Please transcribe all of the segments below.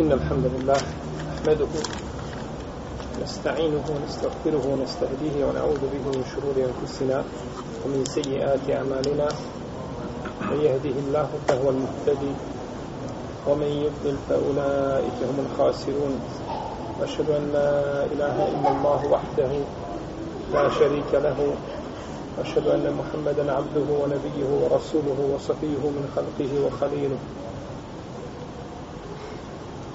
إن الحمد لله نحمده نستعينه ونستغفره ونستهديه ونعوذ به من شرور أنفسنا ومن سيئات أعمالنا. من يهده الله فهو المهتدي ومن يضلل فأولئك هم الخاسرون. أشهد أن لا إله إلا الله وحده لا شريك له. أشهد أن محمدا عبده ونبيه ورسوله وصفيه من خلقه وخليله.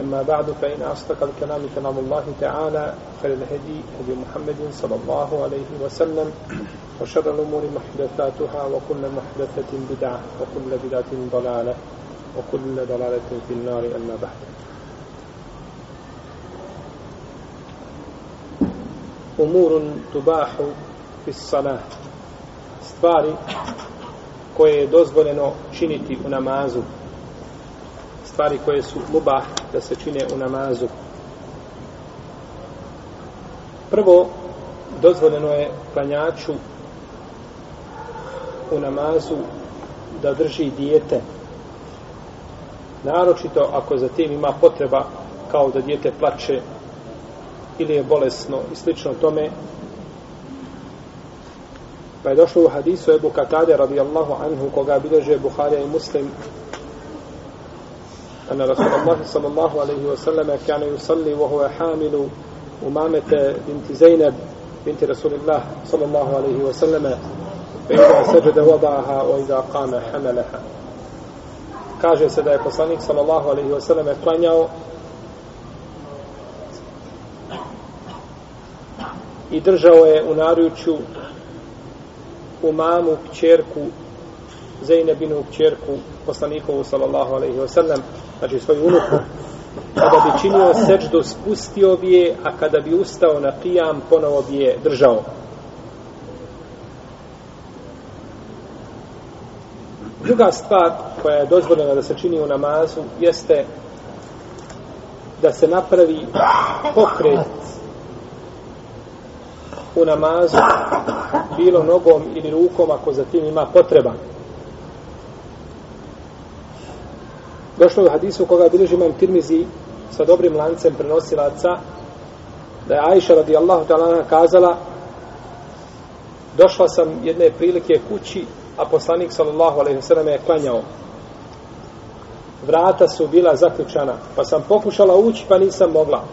أما بعد فإن أصدق الكلام كلام الله تعالى خير الهدي هدي محمد صلى الله عليه وسلم وشر الأمور محدثاتها وكل محدثة بدعة وكل بدعة ضلالة وكل ضلالة في النار أما بعد أمور تباح في الصلاة stvari koje je dozvoljeno činiti u namazu stvari koje su mubah da se čine u namazu. Prvo dozvoljeno je klanjaču u namazu da drži dijete. Naročito ako za tim ima potreba kao da dijete plače ili je bolesno i slično tome. Pa je došlo u hadisu Ebu Katade radijallahu anhu koga bilože Buharija i Muslim أن رسول الله صلى الله عليه وسلم كان يصلي وهو حامل أمامة بنت زينب بنت رسول الله صلى الله عليه وسلم فإذا سجد وضعها وإذا قام حملها kaže se da je poslanik sallallahu alaihi wasallam klanjao i držao je u naručju u mamu kćerku Zeynebinu kćerku poslanikovu sallallahu alaihi wa sallam znači svoju unuku kada bi činio seđdu spustio bi je a kada bi ustao na kijam ponovo bi je držao druga stvar koja je dozvoljena da se čini u namazu jeste da se napravi pokret u namazu bilo nogom ili rukom ako za tim ima potreba. Došlo je u hadisu koga bilježi imam Tirmizi sa dobrim lancem prenosilaca da je Aisha radijallahu ta'ala kazala došla sam jedne prilike kući a poslanik sallallahu alaihi wa sallam je klanjao. Vrata su bila zaključana pa sam pokušala ući pa nisam mogla.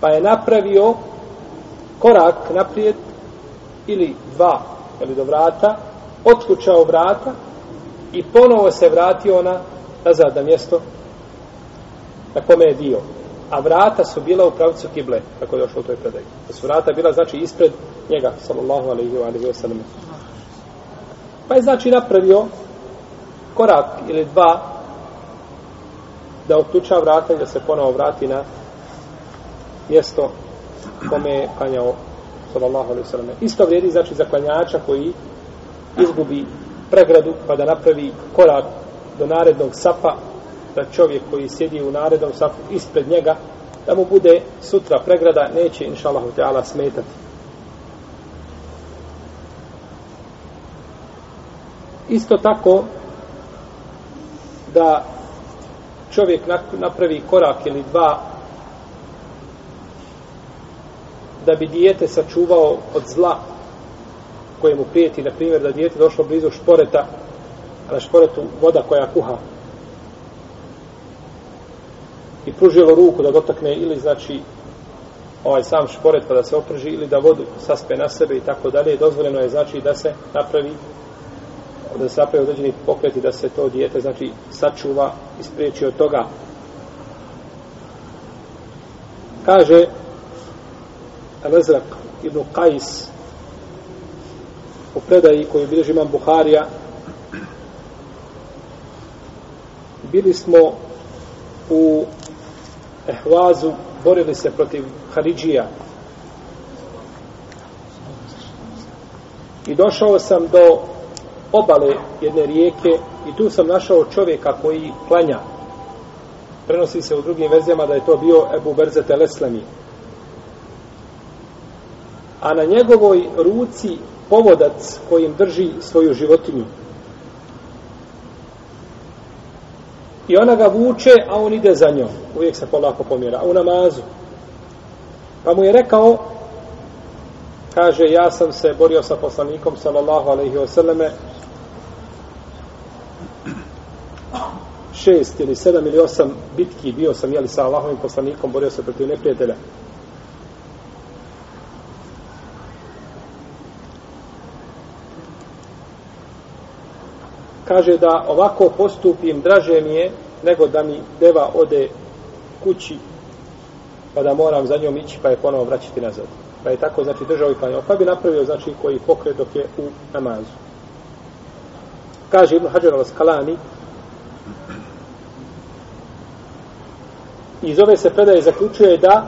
Pa je napravio korak naprijed ili dva ili do vrata, otkućao vrata i ponovo se vratio na nazad na mjesto na kome je dio. A vrata su bila u pravcu kible, kako je došlo u toj predaji. Da su vrata bila, znači, ispred njega, sallallahu alaihi wa sallam. Pa je, znači, napravio korak ili dva da otkuća vrata i da se ponovo vrati na mjesto kome je klanjao sallallahu alaihi sallam. Isto vrijedi znači za klanjača koji izgubi pregradu pa da napravi korak do narednog sapa da čovjek koji sjedi u narednom sapu ispred njega da mu bude sutra pregrada neće inša Allah teala smetati. Isto tako da čovjek napravi korak ili dva da bi dijete sačuvao od zla koje mu prijeti, na primjer, da dijete došlo blizu šporeta, na šporetu voda koja kuha i pružilo ruku da dotakne ili znači ovaj sam šporet pa da se oprži ili da vodu saspe na sebe i tako dalje, dozvoljeno je znači da se napravi da se napravi određeni pokret i da se to dijete znači sačuva i spriječi od toga. Kaže Al-Azraq ibn Qais u predaji koju bilježi imam Buharija bili smo u Ehvazu borili se protiv Haridžija I došao sam do obale jedne rijeke i tu sam našao čovjeka koji klanja. Prenosi se u drugim verzijama da je to bio Ebu Berze Teleslami. A na njegovoj ruci povodac kojim drži svoju životinju. I ona ga vuče, a on ide za njom. Uvijek se polako pomjera. U namazu. Pa mu je rekao, kaže, ja sam se borio sa poslanikom, sallallahu alaihi wasallame, šest ili sedam ili osam bitki bio sam, jeli, sa Allahovim poslanikom, borio se protiv neprijatelja. Kaže da ovako postupim draže mi je nego da mi deva ode kući pa da moram za njom ići pa je ponovo vraćati nazad. Pa je tako znači držao i klanjao. Pa bi napravio znači koji pokret dok je u namazu. Kaže Ibn Hajar al-Skalani iz ove se predaje zaključuje da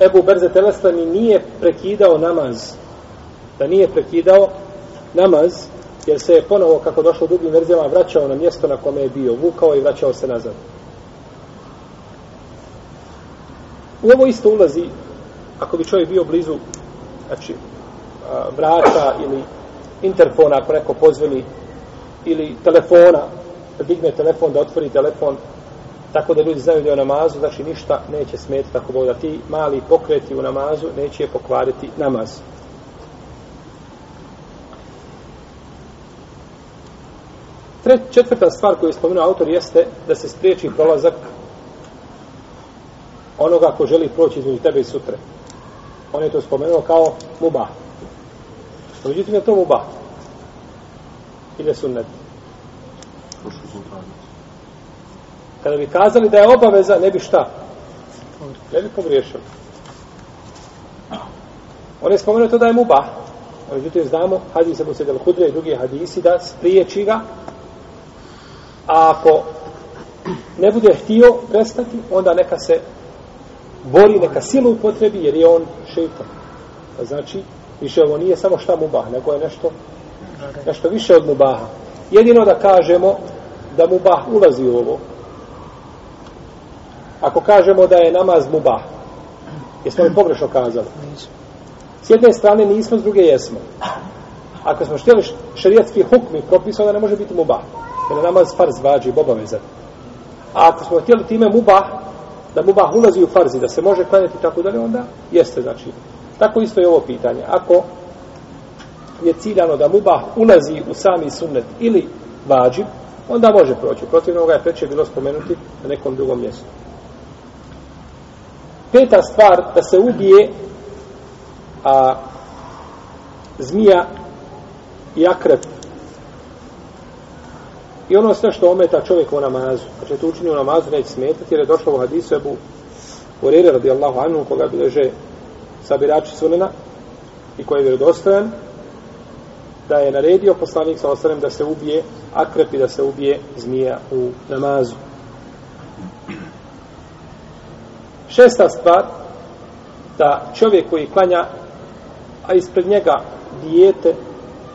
Ebu Berze Telestani nije prekidao namaz. Da nije prekidao namaz jer se je ponovo, kako došlo u drugim verzijama, vraćao na mjesto na kome je bio, vukao i vraćao se nazad. U ovo isto ulazi, ako bi čovjek bio blizu znači, vrata ili interfona, ako neko pozvoni, ili telefona, da digne telefon, da otvori telefon, tako da ljudi znaju da je u namazu, znači ništa neće smetiti, tako da ti mali pokreti u namazu neće pokvariti namaz. Treć, četvrta stvar koju je spomenuo autor jeste da se spriječi prolazak onoga ko želi proći između tebe i sutre. On je to spomenuo kao muba. No, međutim je to muba. Ili je sunnet. Kada bi kazali da je obaveza, ne bi šta? Ne bi pogriješili. On je spomenuo to da je muba. Međutim, znamo, hadis Abu Sedel Hudre i drugi hadisi, da spriječi ga A ako ne bude htio prestati, onda neka se bori, neka silu upotrebi, jer je on šeitan. Pa znači, više ovo nije samo šta mubah, nego je nešto, nešto više od mubaha. Jedino da kažemo da mubah ulazi u ovo. Ako kažemo da je namaz mubah, jesmo li pogrešno kazali? S jedne strane nismo, s druge jesmo. Ako smo štjeli šarijatski hukmi propisao da ne može biti mubah jer namaz farz vađi obavezan. A ako smo htjeli time mubah, da mubah ulazi u farzi, da se može klanjati tako dalje, onda jeste, znači. Tako isto je ovo pitanje. Ako je ciljano da mubah ulazi u sami sunnet ili vađi, onda može proći. Protiv ovoga je preče bilo spomenuti na nekom drugom mjestu. Peta stvar, da se ubije a, zmija i akrep I ono sve što ometa čovjek u namazu, znači to učini u namazu, neće smetati, jer je došlo u hadisu Ebu Urere radijallahu anhu, koga bileže sabirači sunena i koji je vjerodostojan, da je naredio poslanik sa osanem da se ubije akrep i da se ubije zmija u namazu. Šesta stvar, da čovjek koji klanja, a ispred njega dijete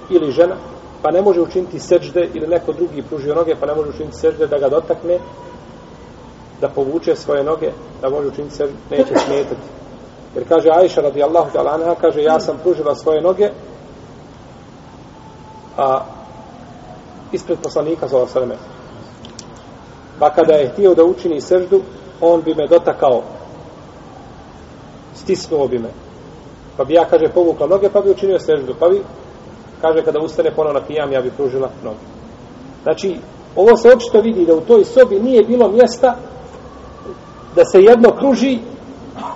ili žena, pa ne može učiniti sežde ili neko drugi pružio noge, pa ne može učiniti sežde da ga dotakne, da povuče svoje noge, da može učiniti sežde, neće smetati. Jer kaže Ajša radijallahu ta'ala anha, kaže ja sam pružila svoje noge, a ispred poslanika za osreme. Pa kada je htio da učini seždu, on bi me dotakao, stisnuo bi me. Pa bi ja, kaže, povukla noge, pa bi učinio seždu. Pa bi kaže kada ustane ponovno na pijam, ja bi pružila nogu. Znači, ovo se očito vidi da u toj sobi nije bilo mjesta da se jedno kruži,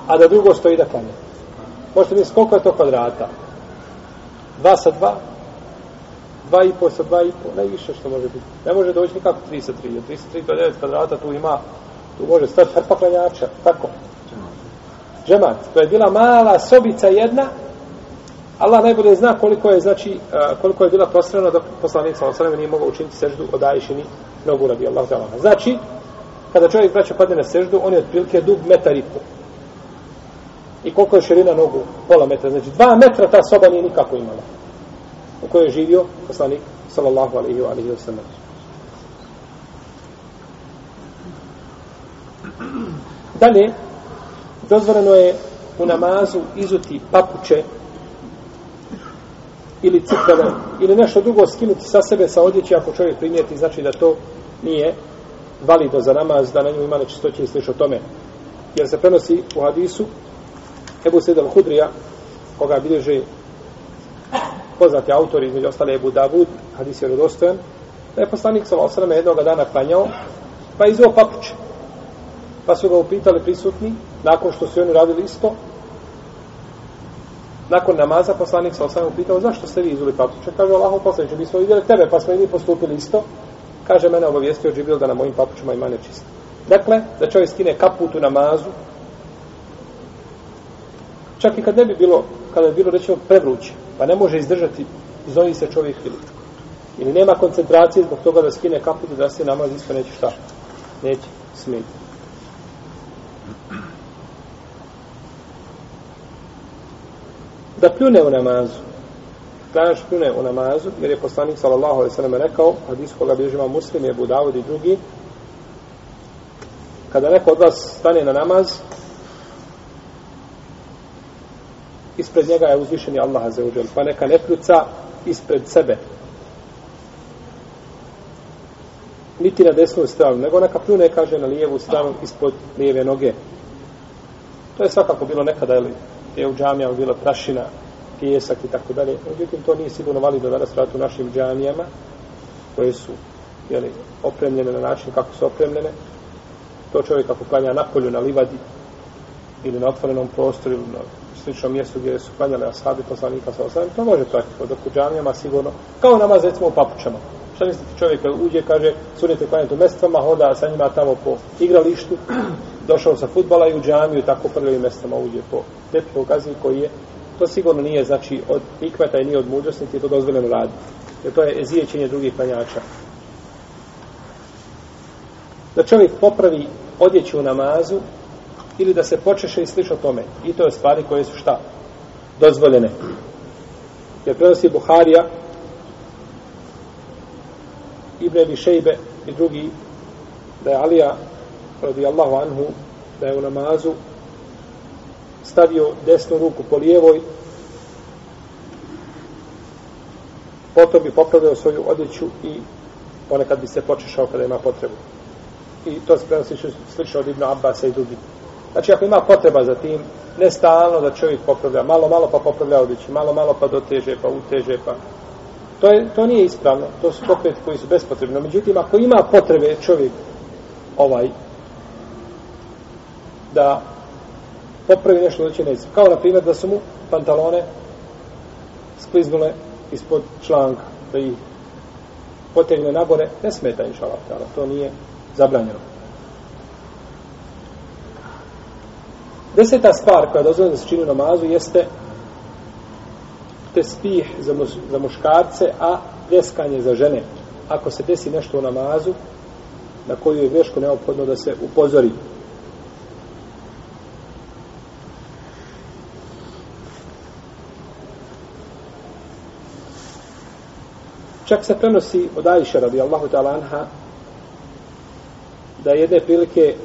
a da drugo stoji da klanja. Možete misliti koliko je to kvadrata? Dva sa dva? Dva i po sa dva i po? Najviše što može biti. Ne može doći nikako tri sa tri. Tri sa tri, to je devet kvadrata, tu ima, tu može stati hrpa klanjača. Tako. Džemat. To je bila mala sobica jedna, Allah najbolje zna koliko je znači koliko je bila prostrana dok poslanik sallallahu alejhi nije mogao učiniti seždu od Ajšini nogu radi Allah ta'ala. Znači kada čovjek braća padne na seždu, on je otprilike dug metar i pol. I koliko je širina nogu? Pola metra. Znači dva metra ta soba nije nikako imala. u kojoj je živio poslanik sallallahu alaihi wa alaihi wa sallam. Dalje, dozvoreno je u namazu izuti papuče ili cipele ili nešto drugo skinuti sa sebe sa odjeće ako čovjek primijeti znači da to nije valido za namaz da na njemu ima nečistoće i sliš o tome. Jer se prenosi u hadisu Ebu Sejid al-Hudrija koga bilježe poznati autor između ostale Ebu Davud hadis je rodostojan da je poslanik sa osrame jednog dana klanjao pa je izveo papuče pa su ga upitali prisutni nakon što su oni radili isto nakon namaza poslanik sa osam upitao zašto ste vi izuli papuče kaže Allahom poslaniče mi smo vidjeli tebe pa smo i mi postupili isto. Kaže mene obavijestio Džibril da na mojim papučima ima nečisto. Dakle da čovjek skine kaput u namazu čak i kad ne bi bilo kada bi bilo rečeno prevruće pa ne može izdržati zoni se čovjek ili ili nema koncentracije zbog toga da skine kaput da se namaz isto neće šta? Neće smijeti da pljune u namazu. Klanjač pljune u namazu, jer je poslanik sallallahu alaihi sallam rekao, hadis koga bilježima muslim je Budavod i drugi, kada neko od vas stane na namaz, ispred njega je uzvišeni Allah azzawajal, pa neka ne pljuca ispred sebe. Niti na desnu stranu, nego neka pljune, kaže, na lijevu stranu ispod lijeve noge. To je svakako bilo nekada, ili je u džamijama bila prašina, pijesak i tako dalje. Međutim, to nije sigurno valido danas raditi u našim džamijama, koje su jeli, opremljene na način kako su opremljene. To čovjek ako klanja na polju, na livadi, ili na otvorenom prostoru, ili na sličnom mjestu gdje su klanjale ashabi poslanika sa osadom, to može pratiti. Dok u džamijama sigurno, kao namaz recimo u papučama. Šta mislite, čovjek uđe, kaže, sunete klanjati u mestvama, hoda sa njima tamo po igralištu, došao sa futbala i u džamiju, tako prvim mestama uđe po tepihu gazi koji je, to sigurno nije, znači, od ikmeta i nije od mudrosti, niti je to dozvoljeno raditi. Jer to je ezijećenje drugih panjača Da čovjek popravi odjeću u namazu, ili da se počeše i sliša tome. I to je stvari koje su šta? Dozvoljene. Jer prenosi Buharija, Ibn Ebi Šejbe i drugi, da je Alija radi Allahu anhu da je u namazu stavio desnu ruku po lijevoj potom bi popravio svoju odjeću i ponekad bi se počešao kada ima potrebu. I to se prenosi slično od Ibn Abbasa i drugi znači ako ima potreba za tim ne stalno da čovjek popravlja malo malo pa popravlja odjeću malo malo pa doteže pa uteže pa to, je, to nije ispravno to su pokreti koji su bespotrebni. Međutim ako ima potrebe čovjek ovaj da popravi nešto da će ne Kao na primjer da su mu pantalone skliznule ispod članka, da ih potegne nagore, ne smeta inša Allah, to nije zabranjeno. Deseta stvar koja dozvoljena da se čini u namazu jeste tespih za, muš, za muškarce, a pljeskanje za žene. Ako se desi nešto u namazu, na koju je greško neophodno da se upozori. Čak se prenosi od Ajša radi Allahu ta'ala anha da je jedne prilike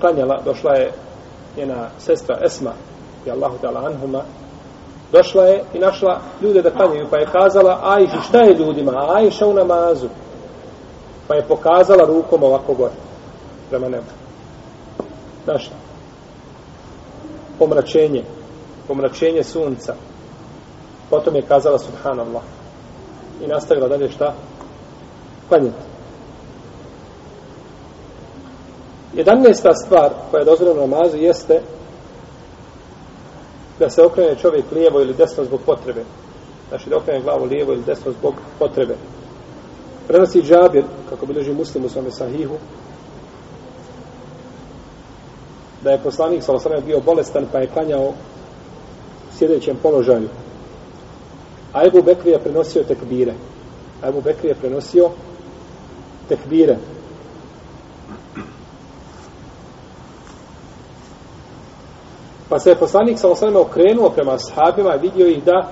klanjala, došla je njena sestra Esma i Allahu ta'ala anhuma došla je i našla ljude da klanjaju pa je kazala Ajši šta je ljudima? Ajša u namazu. Pa je pokazala rukom ovako gore prema nebu. Znaš pomračenje pomračenje sunca. Potom je kazala subhanallah i nastavila dalje šta? Klanjati. Jedanesta stvar koja je dozvoljena namazu jeste da se okrene čovjek lijevo ili desno zbog potrebe. Znači da okrene glavu lijevo ili desno zbog potrebe. Prenosi džabir, kako bilježi muslim u svome sahihu, da je poslanik sa bio bolestan pa je klanjao u sjedećem položaju. A Ebu Bekri je prenosio tekbire. A Ebu Bekri je prenosio tekbire. Pa se je poslanik sa osanima okrenuo prema sahabima i vidio ih da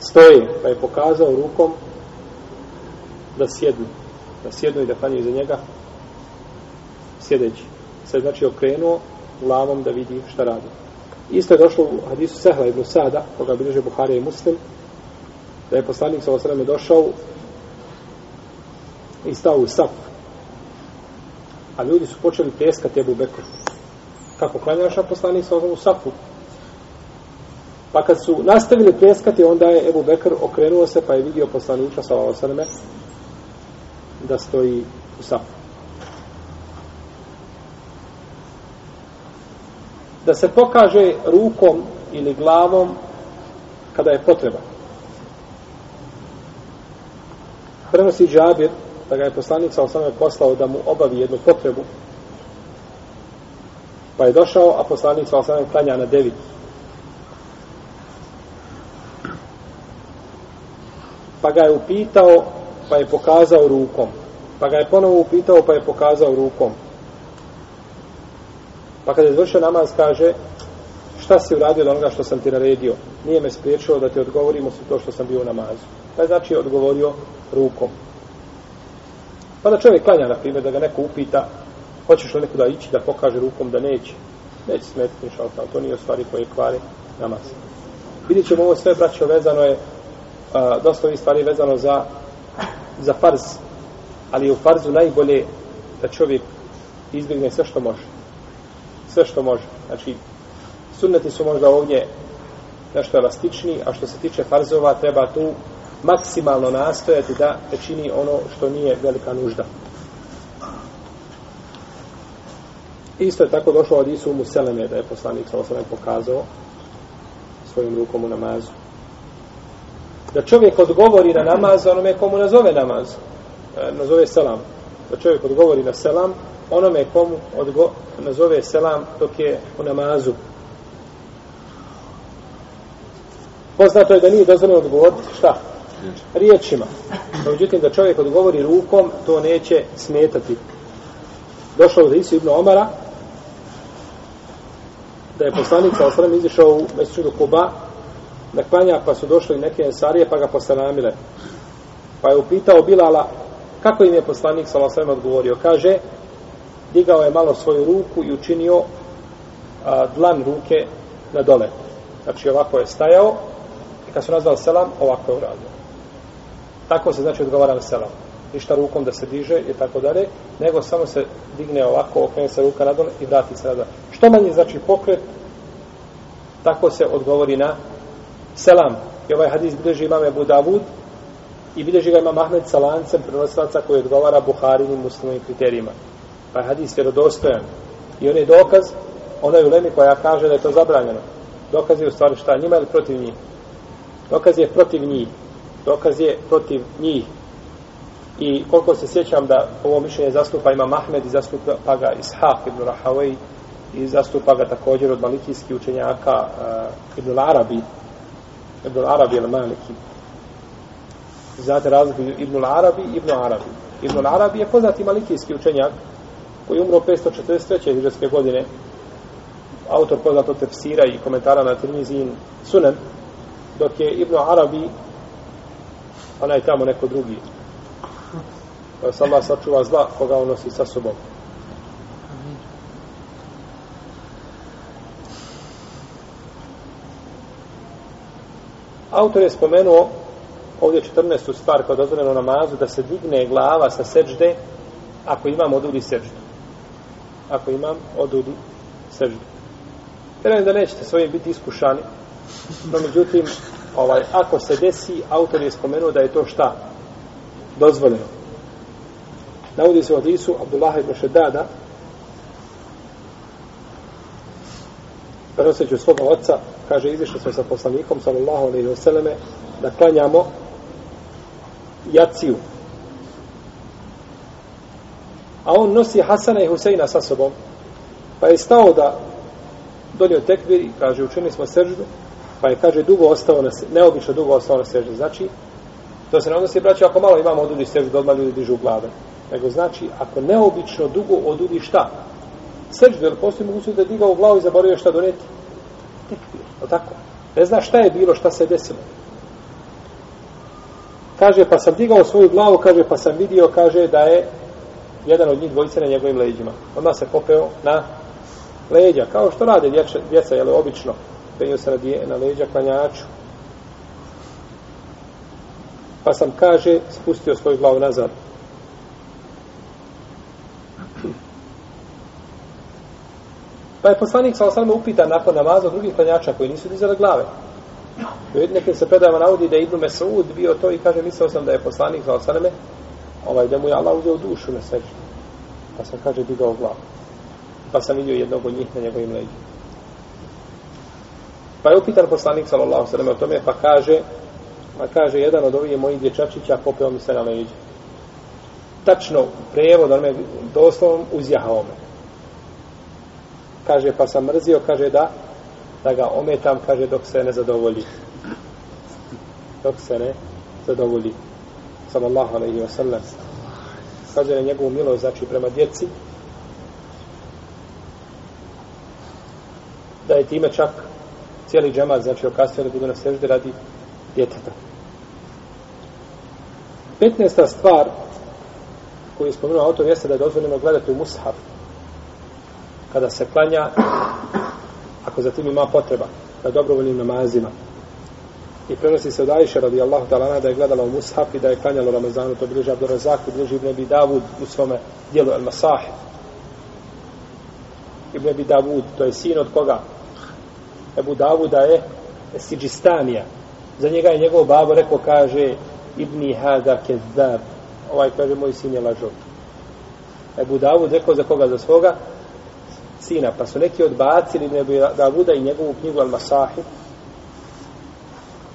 stoje, pa je pokazao rukom da sjednu. Da sjednu i da klanjaju iza njega sjedeći. Sad znači okrenuo glavom da vidi šta radi. Isto je došlo u hadisu Sehla ibn Sada, koga bilježe Buharija i Muslim, da je poslanik sa osreme došao i stao u saf. A ljudi su počeli pljeskati Ebu Bekru. Kako klanjaš, a poslanik sa u safu? Pa kad su nastavili pljeskati, onda je Ebu Bekr okrenuo se, pa je vidio poslanika sa osreme da stoji u safu. Da se pokaže rukom ili glavom kada je potreba. Prenosi Džabir, da ga je poslanik sa poslao da mu obavi jednu potrebu, pa je došao, a poslanik sa klanja na devi. pa ga je upitao, pa je pokazao rukom. Pa ga je ponovo upitao, pa je pokazao rukom. Pa kada je završio namaz, kaže, šta si uradio od onoga što sam ti naredio? Nije me spriječilo da ti odgovorimo su to što sam bio u namazu. Pa je znači odgovorio rukom. Pa da čovjek klanja, na primjer, da ga neko upita, hoćeš li nekuda ići da pokaže rukom da neće? Neće smetiti, ništa, to nije stvari koje kvare namaz. Vidjet ćemo ovo sve, braćo, vezano je a, dosta ovih stvari vezano za za farz ali u farzu najbolje da čovjek izbjegne sve što može sve što može znači sunneti su možda ovdje nešto elastični a što se tiče farzova treba tu maksimalno nastojati da čini ono što nije velika nužda. Isto je tako došlo od Isu Museleme da je poslanik sa osnovem pokazao svojim rukom u namazu. Da čovjek odgovori na namaz onome komu nazove namaz e, nazove selam. Da čovjek odgovori na selam onome komu odgo, nazove selam dok je u namazu. Poznato je da nije dozvoljeno odgovoriti šta? Riječima međutim da čovjek odgovori rukom to neće smetati došao za Isu ibn Omara da je poslanik sa osram izišao u mesečidu Kuba da klanja, pa su došli neke ensarije, pa ga postanamile. Pa je upitao Bilala, kako im je poslanik sa osram odgovorio? Kaže, digao je malo svoju ruku i učinio a, dlan ruke na dole. Znači, ovako je stajao i kad su nazvali selam, ovako je uradio. Tako se znači odgovara na selam. Ništa rukom da se diže i tako dalje, nego samo se digne ovako, okrene se ruka na dole i vrati se nadol. Što manje znači pokret, tako se odgovori na selam. I ovaj hadis bilježi imam Ebu Davud i bilježi ga imam Ahmed sa lancem prenosilaca koji odgovara Buharinim muslimovim kriterijima. Pa je hadis vjerodostojan. I on je dokaz onaj ulemi koja kaže da je to zabranjeno. Dokaz je u stvari šta? Njima ili protiv njih? Dokaz je protiv njih. Dokaz je protiv njih. I koliko se sjećam da ovo mišljenje zastupa ima Mahmed i zastupa ga Ishaq ibn Rahavej i zastupa ga također od malikijskih učenjaka uh, ibn Arabi Ibn Arabi ili Maliki. Znate razliku Ibn Arabi i Ibn Arabi. Ibn Arabi je poznati malikijski učenjak koji umro 543. hiđarske godine. Autor poznato tefsira i komentara na Tirmizin Sunan. Dok je Ibn Arabi onaj tamo neko drugi. Pa se Allah sačuva zla koga on nosi sa sobom. Autor je spomenuo ovdje 14. stvar koja je dozvoljena namazu da se digne glava sa seđde ako imam odudi seđdu. Ako imam odudi seđdu. Vjerujem da nećete svojim biti iskušani, no međutim, ovaj, ako se desi, autor je spomenuo da je to šta? Dozvoljeno. Navodi se u Isu, Abdullah ibn Šedada, prenoseću svoga oca, kaže, izišli smo sa poslanikom, sallallahu alaihi wa sallame, da klanjamo jaciju. A on nosi Hasana i Huseina sa sobom, pa je stao da donio tekbir i kaže, učinili smo seždu, pa je, kaže, dugo ostao na se, neobično dugo ostao na seždi. Znači, to se ne odnosi, braći, ako malo imamo odudi seždu, odmah ljudi dižu glave. Nego znači, ako neobično dugo odudi šta? Seždu, jer postoji mogućnost da je digao u glavu i zaboravio šta doneti? Tekbir, O tako? Ne zna šta je bilo, šta se desilo. Kaže, pa sam digao svoju glavu, kaže, pa sam vidio, kaže, da je jedan od njih dvojice na njegovim leđima. Onda se popeo na leđa, kao što rade djeca, djeca jel, obično, penio se na, dje, na leđa klanjaču. Pa sam, kaže, spustio svoju glavu nazad. Pa je poslanik sa osam upita nakon namaza drugih klanjača koji nisu dizali glave. I neke se predava navodi da je Ibnu Mesaud bio to i kaže, mislio sam da je poslanik sa osam ovaj, da mu je Allah uzeo dušu na sebi. Pa sam, kaže, digao glavu. Pa sam vidio jednog od njih na njegovim leđima. Pa je upitan poslanik sallallahu sallam o tome, pa kaže, pa kaže, jedan od ovih mojih dječačića popeo mi se na leđe. Tačno, prevod, on me doslovom uzjahao me. Kaže, pa sam mrzio, kaže da, da ga ometam, kaže, dok se ne zadovolji. Dok se ne zadovolji. Sallallahu alaihi wa sallam. Kaže na njegovu milost, znači prema djeci, da je time čak cijeli džemat, znači okasnio da budu na sežde radi djeteta. 15. stvar koju je spomenuo autor jeste da je dozvoljeno gledati u mushaf kada se klanja ako za tim ima potreba na dobrovoljnim namazima i prenosi se od Ajše radijallahu talana da je gledala u mushaf i da je klanjalo Ramazanu to bliže Abdur Razak i bliže Ibn Abi Davud u svome dijelu El Masahid Ibn Abi Davud to je sin od koga Ebu Davuda je Siđistanija. Za njega je njegov babo rekao, kaže, Ibni Hada Kezzab. Ovaj kaže, moj sin je lažov. Ebu Davud rekao za koga? Za svoga sina. Pa su neki odbacili Ebu Davuda i njegovu knjigu Al-Masahi.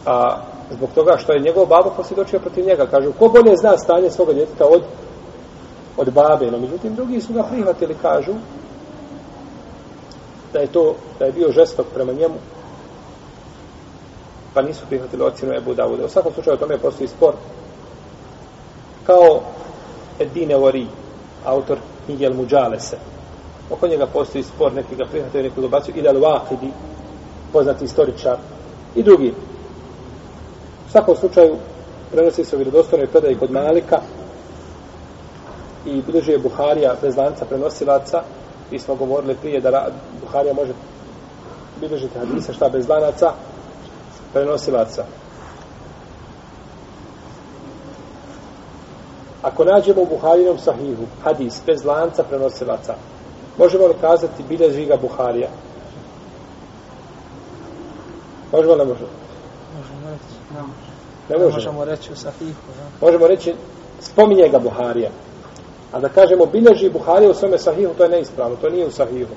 A zbog toga što je njegov babo posvjedočio protiv njega. Kažu, ko bolje zna stanje svoga djeteta od, od babe? No, međutim, drugi su ga prihvatili, kažu, da je to da je bio žestok prema njemu pa nisu prihvatili ocjenu Ebu Davuda. U svakom slučaju o tome postoji spor. Kao Edine Ori, autor knjige El Muđalese. Oko njega postoji spor neki ga prihvatili, neki ga bacio ili Al-Waqidi poznati istoričar i drugi. U svakom slučaju prenosi se u vjerodostojnoj predaji kod Malika i bilježi je Buharija bez lanca prenosilaca mi smo govorili prije da Buharija može bilježiti hadise šta bez lanaca prenosilaca. Ako nađemo u Buharinom sahihu hadis bez lanca prenosilaca možemo li kazati bilježi ga Buharija? Možemo li ne možemo ne možemo. Možemo reći u sahihu možemo reći spominje ga Buharija A da kažemo bilježi Buharija u svome sahihu, to je neispravno, to nije u sahihu.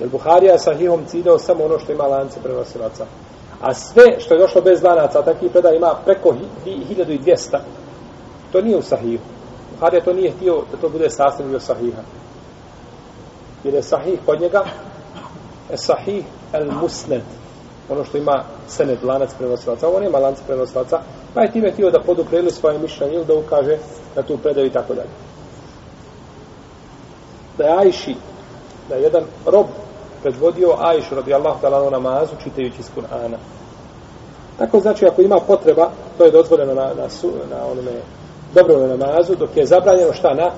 Jer Buharija je sahihom ciljao samo ono što ima lance prenosilaca. A sve što je došlo bez lanaca, a takvih predaj ima preko 1200, to nije u sahihu. Buharija to nije htio da to bude sastavljeno dio sahiha. Jer je sahih kod njega, je sahih el musned, ono što ima sened, lanac prenosilaca. Ovo nema lanac prenosilaca, pa je time htio da podupreli svoje mišljenje ili da ukaže na tu predaju i tako dalje da je Ajši, da je jedan rob predvodio Ajšu radijallahu ta'ala u namazu čitajući iz Kur'ana. Tako znači, ako ima potreba, to je dozvoljeno na, na, su, na onome dobrovnom namazu, dok je zabranjeno šta na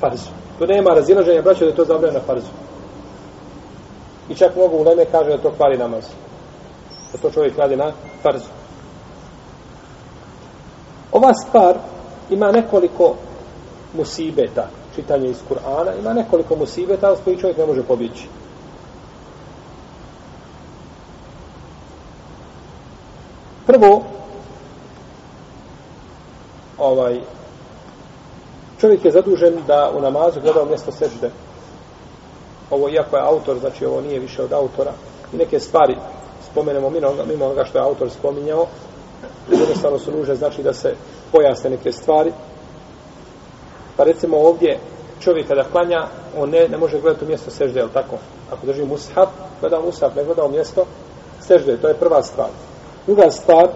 farzu. Tu nema razilaženja, braćo, da je to zabranjeno na farzu. I čak mogu u Leme kaže da to kvari namaz. Da to čovjek radi na farzu. Ova stvar ima nekoliko musibeta čitanje iz Kur'ana, ima nekoliko musibeta s koji čovjek ne može pobjeći. Prvo, ovaj, čovjek je zadužen da u namazu gleda u mjesto sežde. Ovo, iako je autor, znači ovo nije više od autora, i neke stvari spomenemo mimo, mimo onoga što je autor spominjao, jednostavno su nužne, znači da se pojasne neke stvari, Pa recimo ovdje čovjek kada klanja, on ne, ne može gledati u mjesto sežde, je tako? Ako drži mushaf, gleda mushaf, ne gleda u mjesto sežde, to je prva stvar. Druga stvar,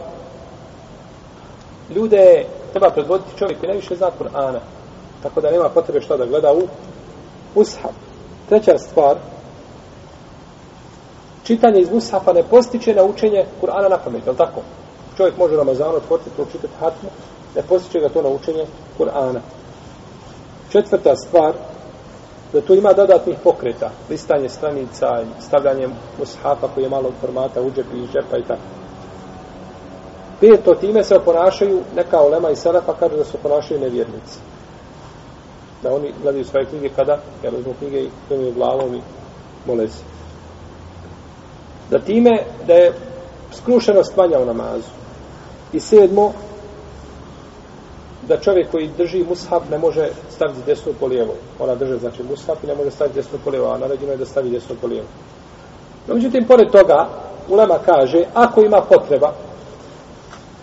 ljude treba predvoditi čovjek koji najviše zna Kur'ana, tako da nema potrebe što da gleda u mushaf. Treća stvar, čitanje iz mushafa ne postiče na učenje Kur'ana na pamet, je tako? čovjek može Ramazanu otvoriti, pročitati hatmu, ne postiče ga to na učenje Kur'ana. Četvrta stvar, da tu ima dodatnih pokreta, listanje stranica, stavljanje mushafa koji je malog formata u džep i džepa i tako. Peto, time se oponašaju neka olema i sarafa kaže da se oponašaju nevjernici. Da oni gledaju svoje knjige kada, jel uzmu knjige i krenu glavom i mole se. Da time, da je skrušenost manja u namazu. I sedmo, da čovjek koji drži mushaf ne može staviti desnu po lijevo. Ona drže, znači, mushaf i ne može staviti desnu po lijevo, a naređeno je da stavi desnu po lijevo. No, međutim, pored toga, Ulema kaže, ako ima potreba,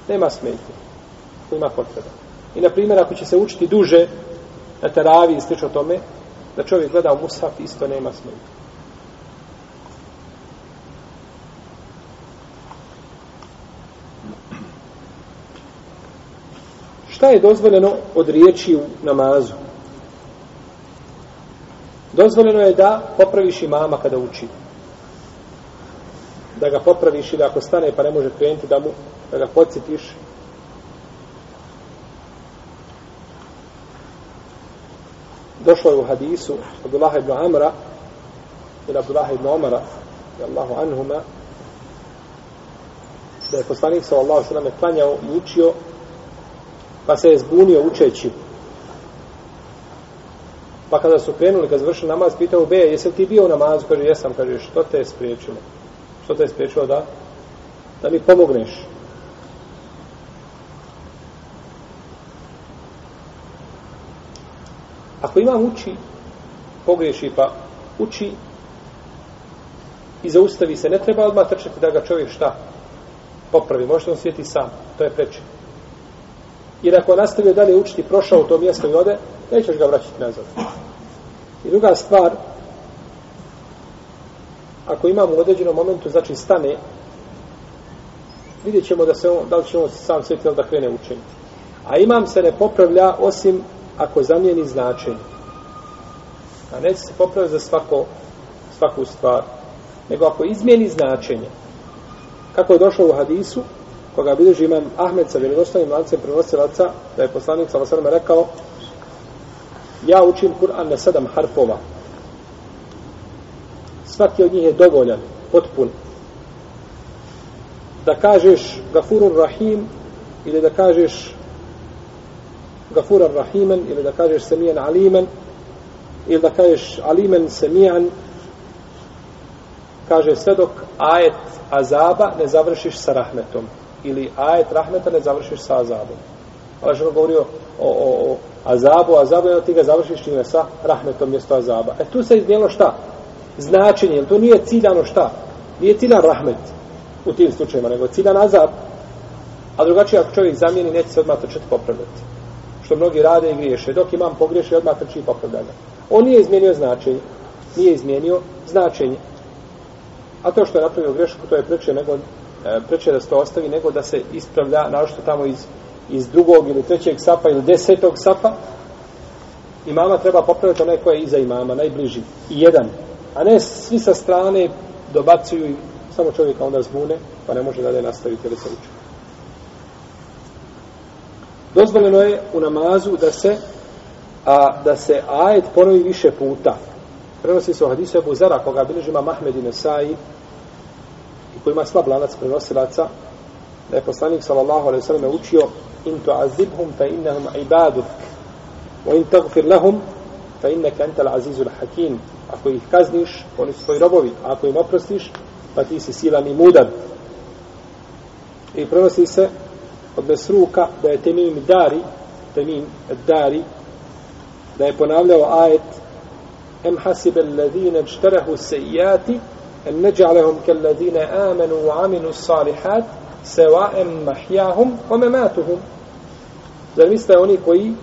nema smetnje. Ako ima potreba. I, na primjer, ako će se učiti duže na teravi i slično tome, da čovjek gleda u mushaf, isto nema smetnje. Šta je dozvoljeno od riječi u namazu? Dozvoljeno je da popraviš imama kada uči. Da ga popraviš ili ako stane pa ne može krenuti da mu, da ga podsjetiš. Došlo je u hadisu Abdullah ibn Amra ili Abdullah ibn Omara Allahu anhuma da je poslanik sallallahu sallam klanjao i učio pa se je zbunio učeći. Pa kada su krenuli, kad završili namaz, pitao Be, jesi ti bio u namazu? Kaže, jesam. Kaže, što te je spriječilo? Što te je spriječilo da? Da mi pomogneš. Ako imam uči, pogreši pa uči i zaustavi se, ne treba odmah trčati da ga čovjek šta popravi. Možete on sjeti sam. To je preče. Jer ako nastavio dalje učiti, prošao u to mjesto i ode, nećeš ga vraćati nazad. I druga stvar, ako imamo u određenom momentu, znači stane, vidjet ćemo da, se on, da li će on sam sveti da krene učenje. A imam se ne popravlja osim ako zamijeni značenje. A neće se popravlja za svako, svaku stvar. Nego ako izmijeni značenje. Kako je došlo u hadisu, koga bilježi imam Ahmed sa vjerodostavim lancem prenosilaca, da je poslanik sa vasarama rekao ja učim Kur'an na sedam harpova. Svaki od njih je dovoljan, potpun. Da kažeš Gafurur Rahim ili da kažeš Gafuran Rahimen ili da kažeš Semijan Alimen ili da kažeš Alimen Semijan kaže sve dok ajet azaba ne završiš sa rahmetom ili ajet rahmeta ne završiš sa azabom. Ovaj Allah što govorio o, o, o azabu, azabu, jedno ti ga završiš čime sa rahmetom mjesto azaba. E tu se izmijelo šta? Značenje, to nije ciljano šta? Nije ciljan rahmet u tim slučajima, nego ciljan azab. A drugačije, ako čovjek zamijeni, neće se odmah trčati popravljati. Što mnogi rade i griješe. Dok imam pogriješi, odmah trči i popravljanja. On nije izmijenio značenje. Nije izmijenio značenje. A to što je napravio grešku, to je preče nego E, preče da se to ostavi nego da se ispravlja našto tamo iz, iz drugog ili trećeg sapa ili desetog sapa. Imama treba popraviti onaj koji je iza imama, najbliži. I jedan, a ne svi sa strane dobacuju i samo čovjeka onda zbune pa ne može dalje nastaviti ili se uči. Dozvoljeno je u namazu da se a da se ajet ponovi više puta. Prenosi se u hadisu Ebu Zara koga bilježi Mahmed i Nesai koji ima slab lanac prenosilaca, da je poslanik sallallahu alaihi sallam učio in tu'azibhum fa innahum ibaduk wa in tagfir lahum fa innaka antal azizul hakim. Ako ih kazniš, oni su tvoji robovi a ako im oprostiš, pa ti si silan i mudan. I prenosi se od Mesruka da je temim dari temim dari da je ponavljao ajet em hasibe alladhina čterehu sejati en neđalehum kellezine amenu u aminu salihat se em mahjahum o mematuhum. Zar misle oni koji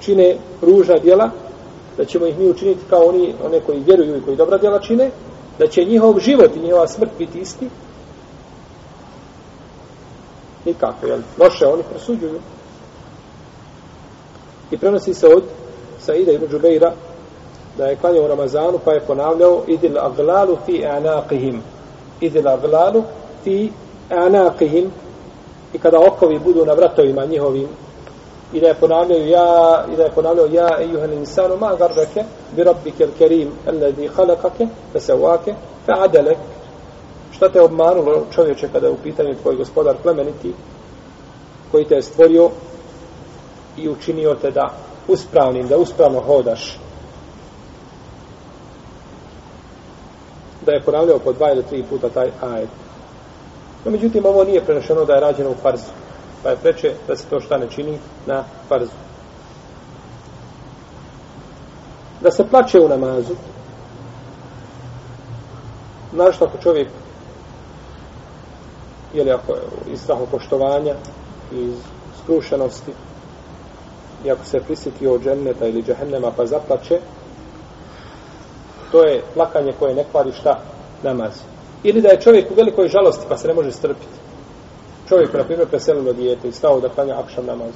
čine ružna djela, da ćemo ih mi učiniti kao oni, one koji vjeruju i koji dobra djela čine, da će njihov život i njihova smrt biti isti? Nikako, jel? Loše oni presuđuju. I prenosi se od Saida ibn Džubeira, da je klanjao u Ramazanu pa je ponavljao idil aglalu fi anaqihim. Idil aglalu fi anaqihim. I kada okovi budu na vratovima njihovim i da je ponavljao ja i da je ponavljao ja ejuhan insanu ma garrake bi rabbike kerim alladhi khalaqake fasawake fa'adalak šta te obmanulo čovječe kada je u pitanju tvoj gospodar plemeniti koji te je stvorio i učinio te da uspravnim, da uspravno hodaš? Da je ponavljao po dva ili tri puta taj ajet no međutim ovo nije prenošeno da je rađeno u farzu pa je preče da se to šta ne čini na farzu. Da se plače u namazu, znaš ako čovjek ili ako je iz strahu poštovanja iz skrušenosti i ako se prisjetio od dženneta ili džahennema pa zaplače to je plakanje koje ne kvari šta namaz ili da je čovjek u velikoj žalosti pa se ne može strpiti čovjek, na primjer, preselilo dijete i stao da klanja akšam namaz.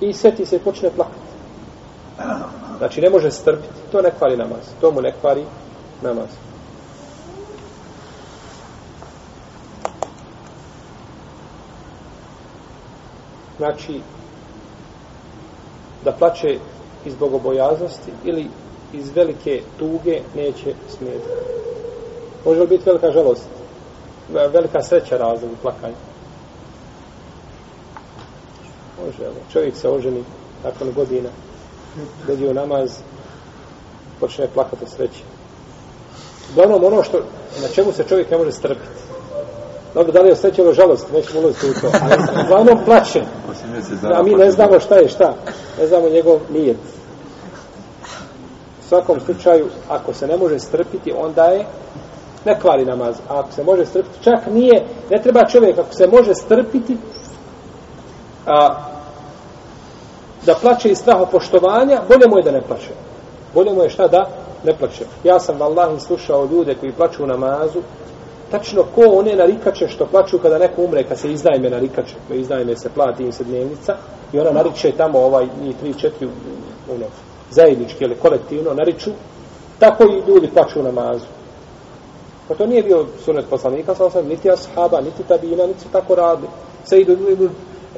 I seti se i počne plakati. Znači, ne može strpiti. To ne kvari namaz. To mu ne kvari namaz. Znači, da plaće iz bogobojaznosti ili iz velike tuge neće smijeti. Može li biti velika žalost? velika sreća razlog u plakanju. Može, evo, čovjek se oženi nakon godina, dođe u namaz, počne plakati od sreće. Uglavnom, ono što, na čemu se čovjek ne može strpiti. Dobro, da li je sreće ili žalost, nećemo ulaziti u to. Ali uglavnom plaće. A mi ne znamo šta je šta. Ne znamo njegov nijet. Svakom slučaju, ako se ne može strpiti, onda je ne kvari namaz. A ako se može strpiti, čak nije, ne treba čovjek, ako se može strpiti, a, da plaće iz straha poštovanja, bolje mu je da ne plaće. Bolje mu je šta da ne plaće. Ja sam vallahi slušao ljude koji plaću u namazu, tačno ko one narikače što plaću kada neko umre, kad se izdajme narikače, ko izdajme se plati im se dnevnica, i ona nariče tamo ovaj, njih tri, četiri, u zajednički ili kolektivno nariču, tako i ljudi plaću u namazu. Pa to nije bio sunet poslanika, sa osam, niti ashaba, niti tabina, niti su tako radili. Sejdu ibn,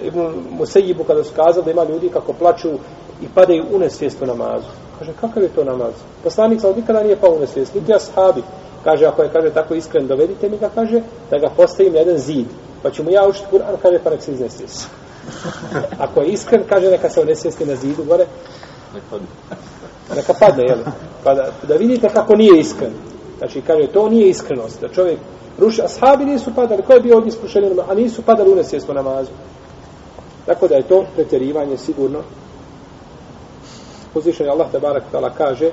ibn Musejibu kada su kazali da ima ljudi kako plaću i padaju u nesvijest u namazu. Kaže, kakav je to namaz? Poslanik sa nikada nije pao u nesvijest, niti ashabi. Kaže, ako je kaže tako iskren, dovedite mi ga, kaže, da ga postavim na jedan zid. Pa ću mu ja učiti Kur'an, kaže, pa nek se iznesvijest. Ako je iskren, kaže, neka se unesvijesti na zidu gore. Dakle, Neka padne, jel? Pa da, da vidite kako nije iskren. Znači, kaže, to nije iskrenost. Da čovjek ruši, ashabi nisu padali, ko je bio od njih a nisu padali u nesvjesno namazu. Tako da je to pretjerivanje sigurno. Uzvišen je Allah, te barak tala, kaže,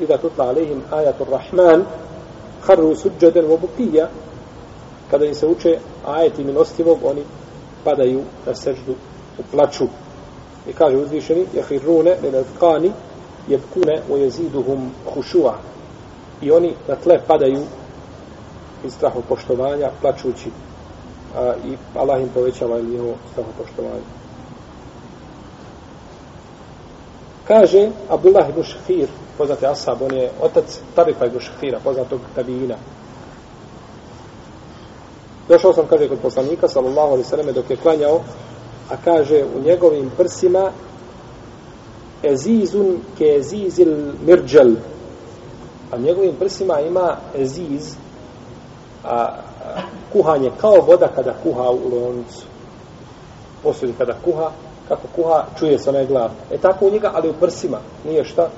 i da tutla alihim ajatul rahman, harru suđaden vobukija, kada im se uče ajeti milostivog, oni padaju na seždu u plaču. I kaže uzvišeni, jahirrune, ne jebkune, u jeziduhum hušua i oni na tle padaju iz strahu poštovanja, plačući a, i Allah im povećava njihovo strahu poštovanja. Kaže Abdullah ibn Šafir, poznati Asab, on je otac Tarifa ibn Šafira, poznatog tabijina. Došao sam, kaže, kod poslanika, sallallahu alaihi sallam, dok je klanjao, a kaže, u njegovim prsima ezizun ke ezizil mirđel, a njegovim prsima ima eziz, a, a kuhanje kao voda kada kuha u loncu. Posudi kada kuha, kako kuha, čuje se onaj glav. E tako u njega, ali u prsima, nije šta,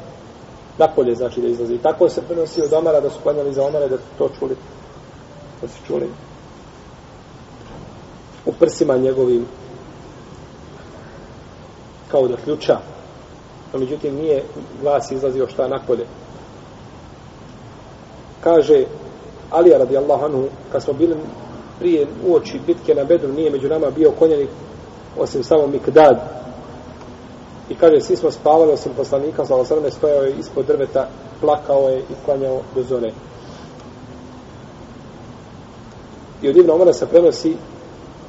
napolje znači da izlazi. I tako se prenosi od Omara, da su klanjali za Omara, da to čuli. Da su čuli. U prsima njegovim, kao da ključa. No, međutim, nije glas izlazio šta napolje kaže Alija radijallahu anhu, kad smo bili prije uoči bitke na Bedru, nije među nama bio konjenik osim samo Mikdad. I kaže, svi smo spavali osim poslanika, sa osrme stojao je ispod drveta, plakao je i klanjao do zore. I od Ibn Omara se prenosi,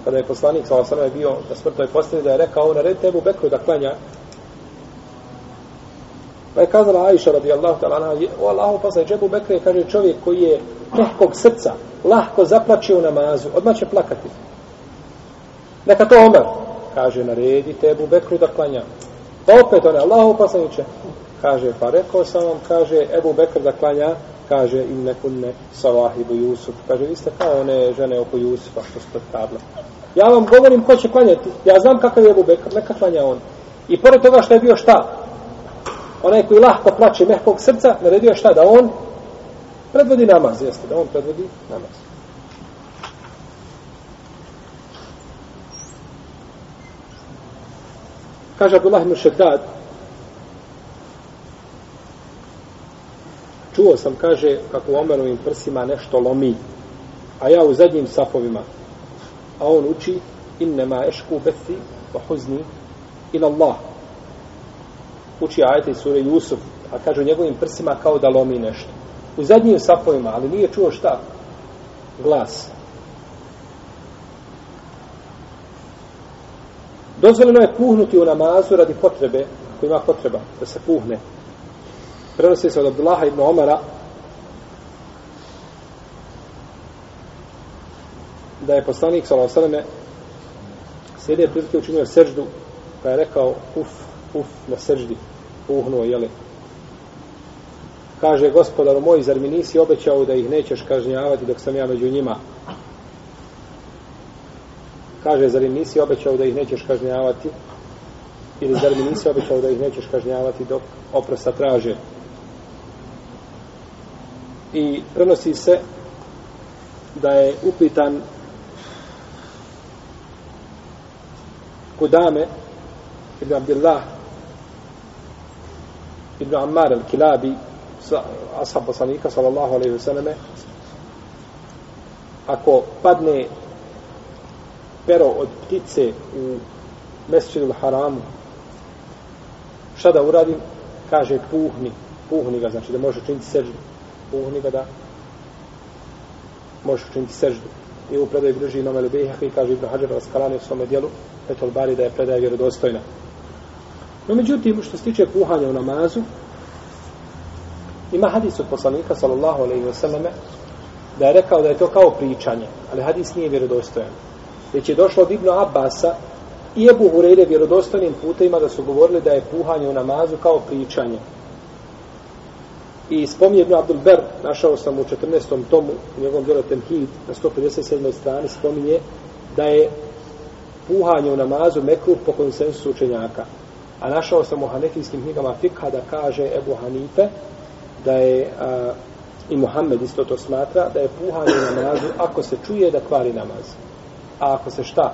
kada je poslanik sa osrme bio na smrtnoj postavi, da je rekao, naredite Ebu Bekru da klanja Pa je kazala Aisha radijallahu ta'ala, o Allahu poslanik, Ebu Bekru je, kaže čovjek koji je lahkog srca, lahko zaplače u namazu, odmah će plakati. Neka to Omer, kaže, naredite Ebu Bekru da klanja. Pa opet on je Allahu poslaniče. Kaže, pa rekao sam vam, kaže, Ebu Bekr da klanja, kaže, im nekunne savahibu Jusuf. Kaže, vi ste kao one žene oko Jusufa, što ste tabla. Ja vam govorim ko će klanjati. Ja znam kakav je Ebu Bekr, neka klanja on. I pored toga što je bio šta? Onaj koji lahko plaće mehkog srca, naredio je šta? Da on predvodi namaz, jeste, da on predvodi namaz. Kaže Abdullah ibn Šeddad, čuo sam, kaže, kako u Omerovim prsima nešto lomi, a ja u zadnjim safovima, a on uči, innema ešku bethi, wa huzni, ila Allah. Uči ajete iz sure Jusuf, a kaže u njegovim prsima kao da lomi nešto. U zadnjim safovima, ali nije čuo šta? Glas. Dozvoljeno je puhnuti u namazu radi potrebe, koji ima potreba, da se puhne. Prenosi se od Abdullaha ibn Omara, da je poslanik, s.a.v. alejhi prilike učinio seždu, pa je rekao, uf, uf, na seždi, puhnuo, jeli. Kaže, gospodaru moj, zar mi nisi obećao da ih nećeš kažnjavati dok sam ja među njima? Kaže, zar im nisi obećao da ih nećeš kažnjavati? Ili zar mi nisi obećao da ih nećeš kažnjavati dok oprosta traže? I prenosi se da je upitan Kudame ibn Abdillah ibn Ammar al-Kilabi ashab poslanika sallallahu alaihi vseleme ako padne pero od ptice u mesečinu haramu šta da uradim? Kaže puhni. Puhni ga znači da može činiti seždu puhni ga da možeš učiniti seždu. I u predaju bliži imam Elbeha i kaže Ibn Hajar Raskalani u svome dijelu Petul Bari da je predaja vjerodostojna. No međutim što se tiče puhanja u namazu ima hadis od poslanika sallallahu alaihi wa sallame da je rekao da je to kao pričanje ali hadis nije vjerodostojan. Već je došlo od Ibnu Abasa i Ebu Hureyre vjerodostojnim putima da su govorili da je puhanje u namazu kao pričanje. I spominje Ibn Abdul Ber, našao sam u 14. tomu, u njegovom djelu Tenhid, na 157. strani, spominje da je puhanje u namazu mekruh po konsensusu učenjaka. A našao sam u hanefijskim knjigama Fikha da kaže Ebu Hanife da je a, i Muhammed isto to smatra, da je puhanje u namazu ako se čuje da kvari namaz. A ako se šta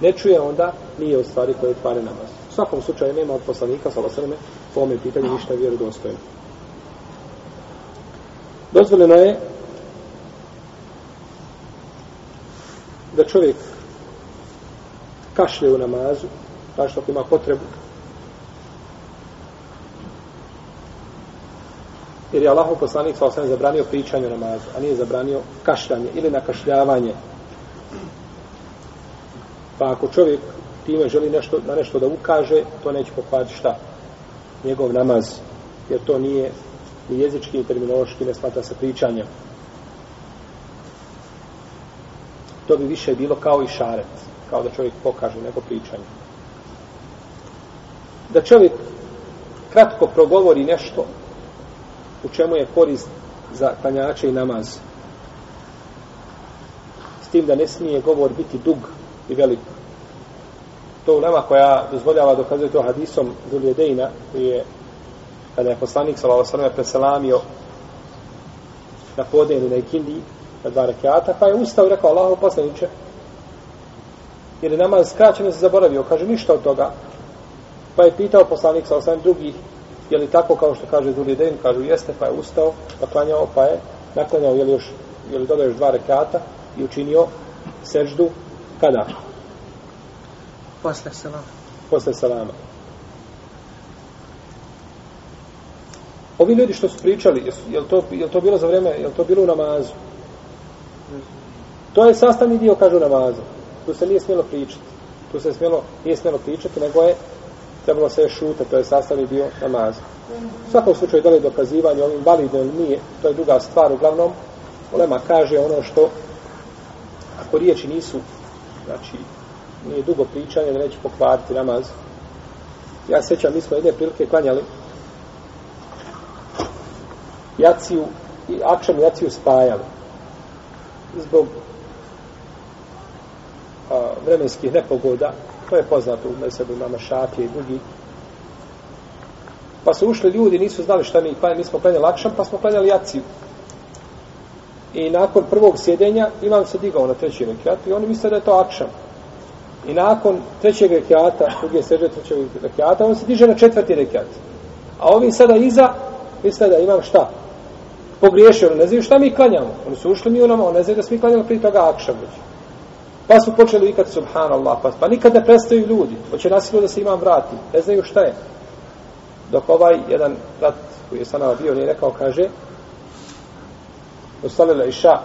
ne čuje, onda nije u stvari koje kvari namaz. U svakom slučaju nema od poslanika, sa osrme, po ovome pitanju ništa vjerodostojno. Dozvoljeno je da čovjek kašlje u namazu, znači tako što ima potrebu. Jer je Allah poslanik sa osam zabranio pričanje namazu, a nije zabranio kašljanje ili nakašljavanje. Pa ako čovjek time želi nešto, na nešto da ukaže, to neće pokvariti šta? Njegov namaz. Jer to nije ni jezički, ni terminološki, ne smatra se pričanjem. To bi više bilo kao i šaret. Kao da čovjek pokaže nego pričanje. Da čovjek kratko progovori nešto u čemu je korist za klanjače i namaz. S tim da ne smije govor biti dug i velik. To u nama koja dozvoljava dokazuje to hadisom Zuljedejna, koji je kada je poslanik sellem preselamio na podne na ikindi na dva rekata, pa je ustao i rekao Allahu poslanice jer je namaz skraćen se zaboravio, kaže ništa od toga. Pa je pitao poslanik alejhi drugih je li tako kao što kaže Zuliden, kažu jeste, pa je ustao, pa klanjao, pa je naklanjao, je li još, je li dodao još dva rekata i učinio seždu kada? Posle salama. Posle salama. Ovi ljudi što su pričali, je li to, je li to bilo za vreme, je li to bilo u namazu? To je sastavni dio, kažu, namaza. Tu se nije smjelo pričati. Tu se smjelo, nije smjelo pričati, nego je trebalo se šute, to je sastavni dio namaza. U svakom slučaju, da li je dokazivanje ovim validno ili nije, to je druga stvar. Uglavnom, Olema kaže ono što, ako riječi nisu, znači, nije dugo pričanje, da neće pokvariti namaz. Ja se mi smo jedne prilike klanjali jaciju i akšam jaciju spajali. Zbog a, vremenskih nepogoda, to je poznato u mesebu nama šafije i drugi, pa su ušli ljudi, nisu znali šta mi klanjali, mi smo klanjali akšam, pa smo klanjali jaciju. I nakon prvog sjedenja imam se digao na treći rekiat i oni misle da je to akšam. I nakon trećeg rekiata, druge seže trećeg rekiata, on se diže na četvrti rekiat. A ovi sada iza misle da imam šta? Pogriješio, ne znaju šta mi klanjamo. Oni su ušli mi u nama, ne znaju da smo mi klanjali prije toga akšam već. Pa su počeli vikati subhanallah, pa, pa nikad ne prestaju ljudi. Hoće nasilo da se imam vrati. Ne znaju šta je. Dok ovaj jedan brat koji je sanava bio, nije rekao, kaže, ustalila iša.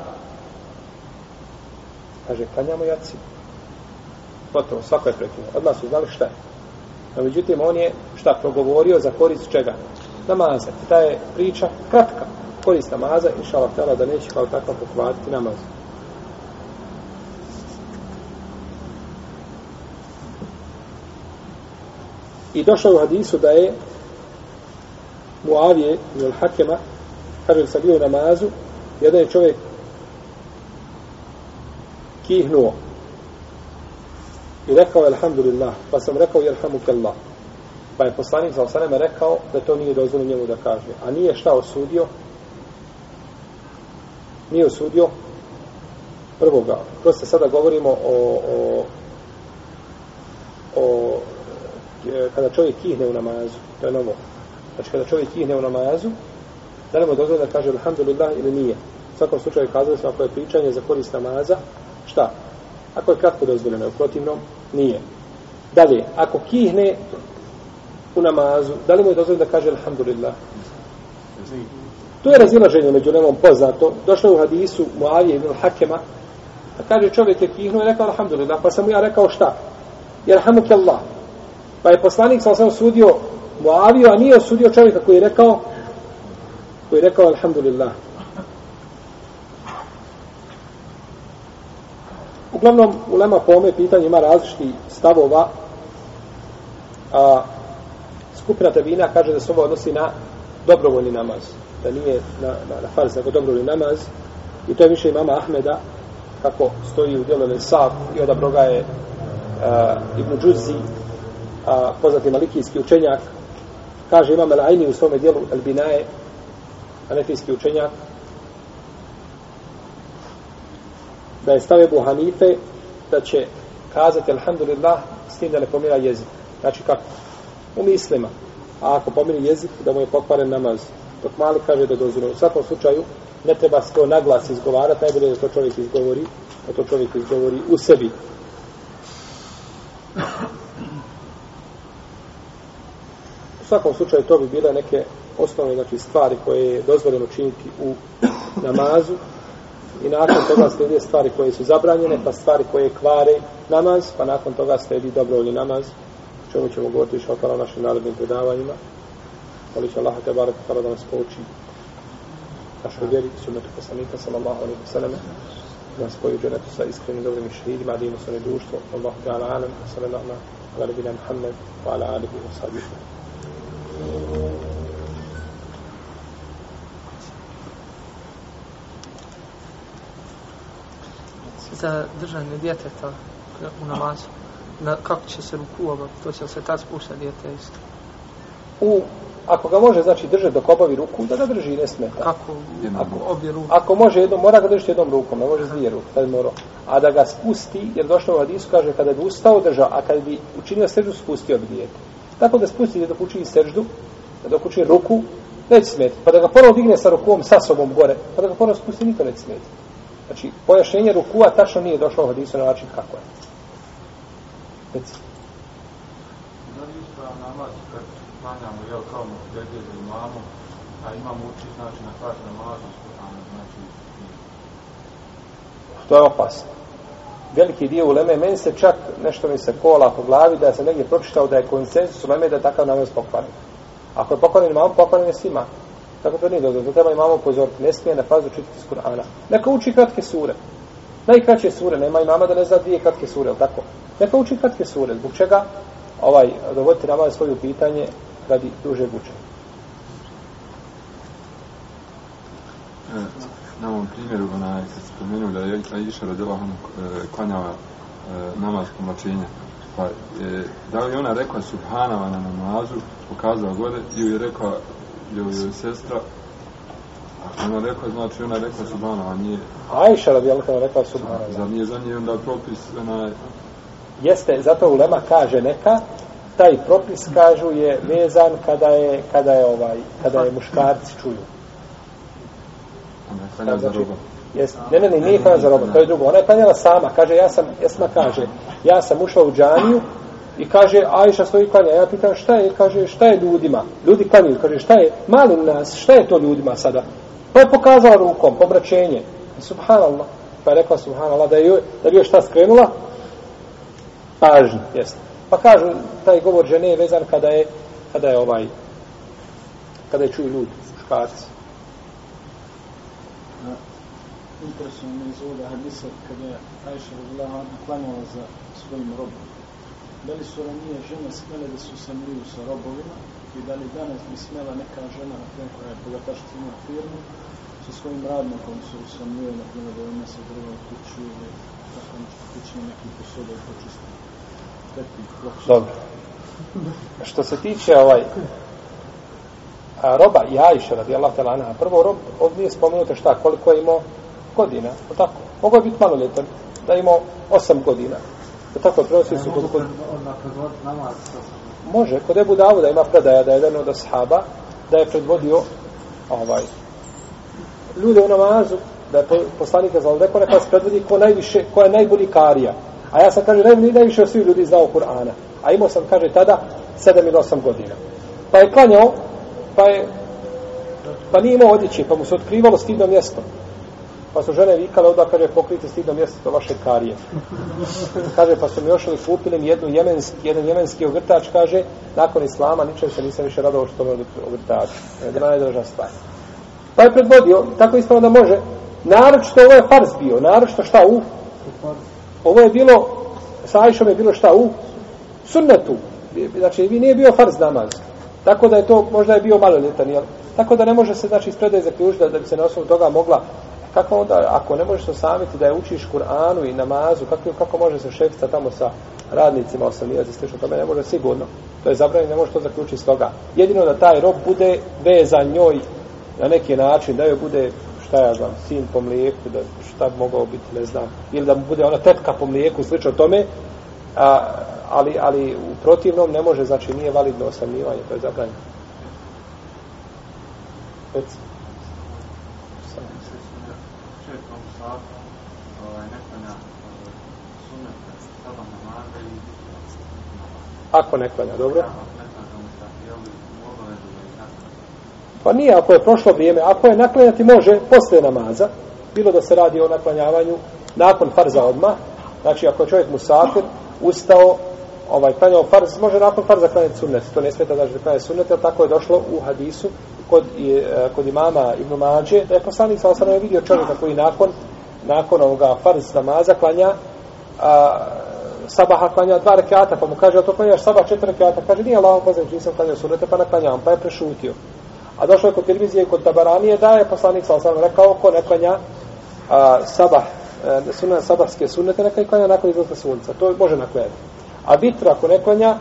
Kaže, klanjamo jaci. Gotovo, svako je prekinuo. Odmah su znali šta je. No, međutim, on je šta progovorio za korist čega? Namaza. Ta je priča kratka. Korist namaza, inša Allah, tela, da neće kao takva pokvariti namaz. I došao u hadisu da je Muavije, ili Hakema, kaže da sam bio u namazu, jedan je čovjek kihnuo i rekao alhamdulillah pa sam rekao jelhamukallah pa je poslanik za osaneme rekao da to nije dozvoljeno njemu da kaže a nije šta osudio nije osudio prvoga prosto sada govorimo o, o o e, kada čovjek kihne u namazu to je novo znači kada čovjek kihne u namazu Da li mu dozvoljeno da kaže alhamdulillah ili nije? U svakom slučaju kazali smo ako je pričanje za korist namaza, šta? Ako je kratko dozvoljeno, u protivnom, nije. Dalje, ako kihne u namazu, da li mu je dozvoljeno da kaže alhamdulillah? Znači, To je razilaženje među nemom poznato. Došlo je u hadisu Muavije ibn Hakema, a kaže čovjek je kihnuo i rekao alhamdulillah, pa sam mu ja rekao šta? Jer Allah. Pa je poslanik sam sam sudio Muaviju, a nije osudio čovjeka koji je rekao koji je rekao alhamdulillah. Uglavnom, u lema po ome pitanju ima različiti stavova. A, skupina tabina kaže da se ovo odnosi na dobrovoljni namaz. Da nije na, na, na farz, nego dobrovoljni namaz. I to je više imama Ahmeda, kako stoji u djelove Nesaf i odabroga je uh, Ibn Džuzi, a, poznati malikijski učenjak, kaže imam El-Aini u svome dijelu El-Binaje, anefijski učenjak, da je stave Buhanife da će kazati alhamdulillah s tim da ne pomira jezik. Znači kako? U mislima. A ako pomiri jezik, da mu je pokvaren namaz. Dok mali kaže da dozvoljeno. U svakom slučaju ne treba se to naglas izgovarati, najbolje da to čovjek izgovori, da to čovjek izgovori u sebi. U svakom slučaju to bi bile neke osnovne znači, stvari koje je dozvoljeno činiti u namazu i nakon toga slijede stvari koje su zabranjene, pa stvari koje kvare namaz, pa nakon toga slijedi dobrovoljni namaz, čemu ćemo govoriti više o našim narodnim predavanjima. Molit će Allah te barak tala da nas pouči našoj vjeri, sunnetu poslanika, sallallahu alaihi wa sallam, da nas poju dženetu sa iskrenim dobrim i šehidima, da ima svoj društvo, Allah ta'ala alam, sallallahu alaihi wa sallam, Muhammed, wa ala alihi wa sahbihi. za držanje djeteta u namazu. Na, kako će se ruku obaviti? To će se tad spušta djete isto. U, ako ga može, znači, držati dok obavi ruku, da ga drži i ne smeta. Kako? Ako, obje ruke. Ako može, jedno, mora ga držati jednom rukom, ne može s dvije ruke, tad mora. A da ga spusti, jer došlo u Hadisu, kaže, kada bi ustao, držao, a kada bi učinio seždu, spustio bi djete. Tako da spusti dok učini seždu, dok učini ruku, neće smeti. Pa da ga ponovo digne sa rukom, sa sobom gore, pa da ga ponovo spusti, niko neće smeti. Znači, pojašnjenje rukua tačno nije došlo u hadisu na način kako je. Reci. Da li ispravan namaz kad klanjamo, jel, kao mu dede za imamu, a imamo uči, znači, na kraju namazu, znači... To je opasno. Veliki dio u Leme, meni se čak nešto mi se kola po glavi da se negdje pročitao da je konsensus u Leme da je takav namaz pokvaren. Ako je pokvaren imam, pokvaren je svima. Tako to nije dobro. To treba imamo upozoriti. Ne smije na fazu čitati iz Kur'ana. Neka uči kratke sure. Najkraće sure, nema imama da ne zna dvije kratke sure, ali tako? Neka uči kratke sure, zbog čega ovaj, dovoditi nama svoje pitanje radi duže učenja. E, na ovom primjeru, onaj, kad se spomenuo da je Aisha radila ono, klanjava e, namaz pomoćenja, pa e, da li ona rekla subhanava na namazu, pokazala gore, ili je rekla joj sestra, Ako ona rekla, znači ona rekla subhanava, nije... Ajša radi Allah rekla subhanava. Zar nije za nje onda propis, onaj... Jeste, zato ulema kaže neka, taj propis kažu je vezan kada je kada je ovaj kada je muškarci čuju. Je roba. Jes, ne, ne, ne, nije klanja za roba, to je drugo. Ona je klanjala sama, kaže, ja sam, Esma kaže, ja sam ušla u džaniju i kaže, Ajša stoji klanja. Ja pitam, šta je, kaže, šta je ljudima? Ljudi klanjaju, kaže, šta je, malim nas, šta je to ljudima sada? Pa je pokazala rukom, pobraćenje. Subhanallah, pa je rekla subhanallah, da je, da je još šta skrenula? Pažnju, jeste. Pa kažu, taj govor žene je vezan kada je, kada je ovaj, kada je čuju ljudi, muškarci. Interesuje me iz ovoga hadisa kada je Ajša radila klanjala za svojim robom. Da li su ranije žene smele da su samliju sa robovima i da li danas bi smela neka žena, na primjer koja je bogatašca ima firmu, sa svojim radnikom su samliju, na primjer da ima se drva u kuću ili tako nešto kućne neki posode i počistiti. Dobro. Što se tiče ovaj a, roba i Ajša radi Allah talana, prvo rob, ovdje nije spomenuto šta, koliko je imao godina, o tako, mogo je biti maloljetan, da je imao osam godina. O tako, prenosi su koliko... Može, kod Ebu Davuda ima predaja da je jedan od ashaba, da je predvodio ovaj, ljude u namazu, da je poslanik za rekao, neka se predvodi ko, najviše, ko je najbolji karija. A ja sam, kaže, najbolji najviše od svih ljudi znao Kur'ana. A imao sam, kaže, tada 7 ili 8 godina. Pa je klanjao, pa je pa nije imao odjeće, pa mu se otkrivalo stidno mjesto. Pa su žene vikale, onda kaže, pokrijte stidno mjesto to vaše karije. kaže, pa su mi još kupili jednu jemenski, jedan jemenski ogrtač, kaže, nakon islama, ničem se nisam više radao što tome ogrtač. Da je najdraža stvar. Pa je predvodio, tako ispano da može, naročito ovo je farz bio, naročito šta u? Ovo je bilo, sa Ajšom je bilo šta u? Sunnetu. Znači, vi nije bio farz namaz. Tako da je to, možda je bio maloljetan, jel? Tako da ne može se, znači, ispredaj zaključiti da, da bi se na osnovu toga mogla kako onda, ako ne možeš osamiti da je učiš Kur'anu i namazu, kako, kako može se šefica tamo sa radnicima osamijati, slično tome, ne može sigurno. To je zabranjeno, ne može to zaključiti s toga. Jedino da taj rob bude vezan njoj na neki način, da joj bude šta ja znam, sin po mlijeku, da šta bi mogao biti, ne znam, ili da mu bude ona tetka po mlijeku, slično tome, a, ali, ali u protivnom ne može, znači nije validno osamljivanje, to je zabranjeno. Reci. Ako ne klanja, dobro? Pa nije, ako je prošlo vrijeme, ako je naklanjati može posle namaza, bilo da se radi o naklanjavanju nakon farza odma, znači ako je čovjek musafir, ustao, ovaj, klanjao farz, može nakon farza klanjati sunnet, to ne smeta znači da klanja sunnet, ali tako je došlo u hadisu kod, i, e, kod imama Ibn Mađe, da je poslanik sa osanom je vidio čovjeka koji nakon, nakon ovoga farz namaza klanja a, sabaha klanja dva rekiata, pa mu kaže, a to klanjaš sabah četiri rekiata, kaže, nije Allah, pa znači nisam klanjao sunnete, pa naklanjam, pa je prešutio. A došlo je kod televizije kod Tabaranije da je poslanik sa osam rekao ko ne klanja a, sabah, a, sunne, sabahske sunnete, neka klanja nakon izlaska sunca. To može naklanjati. A vitr ako ne klanja,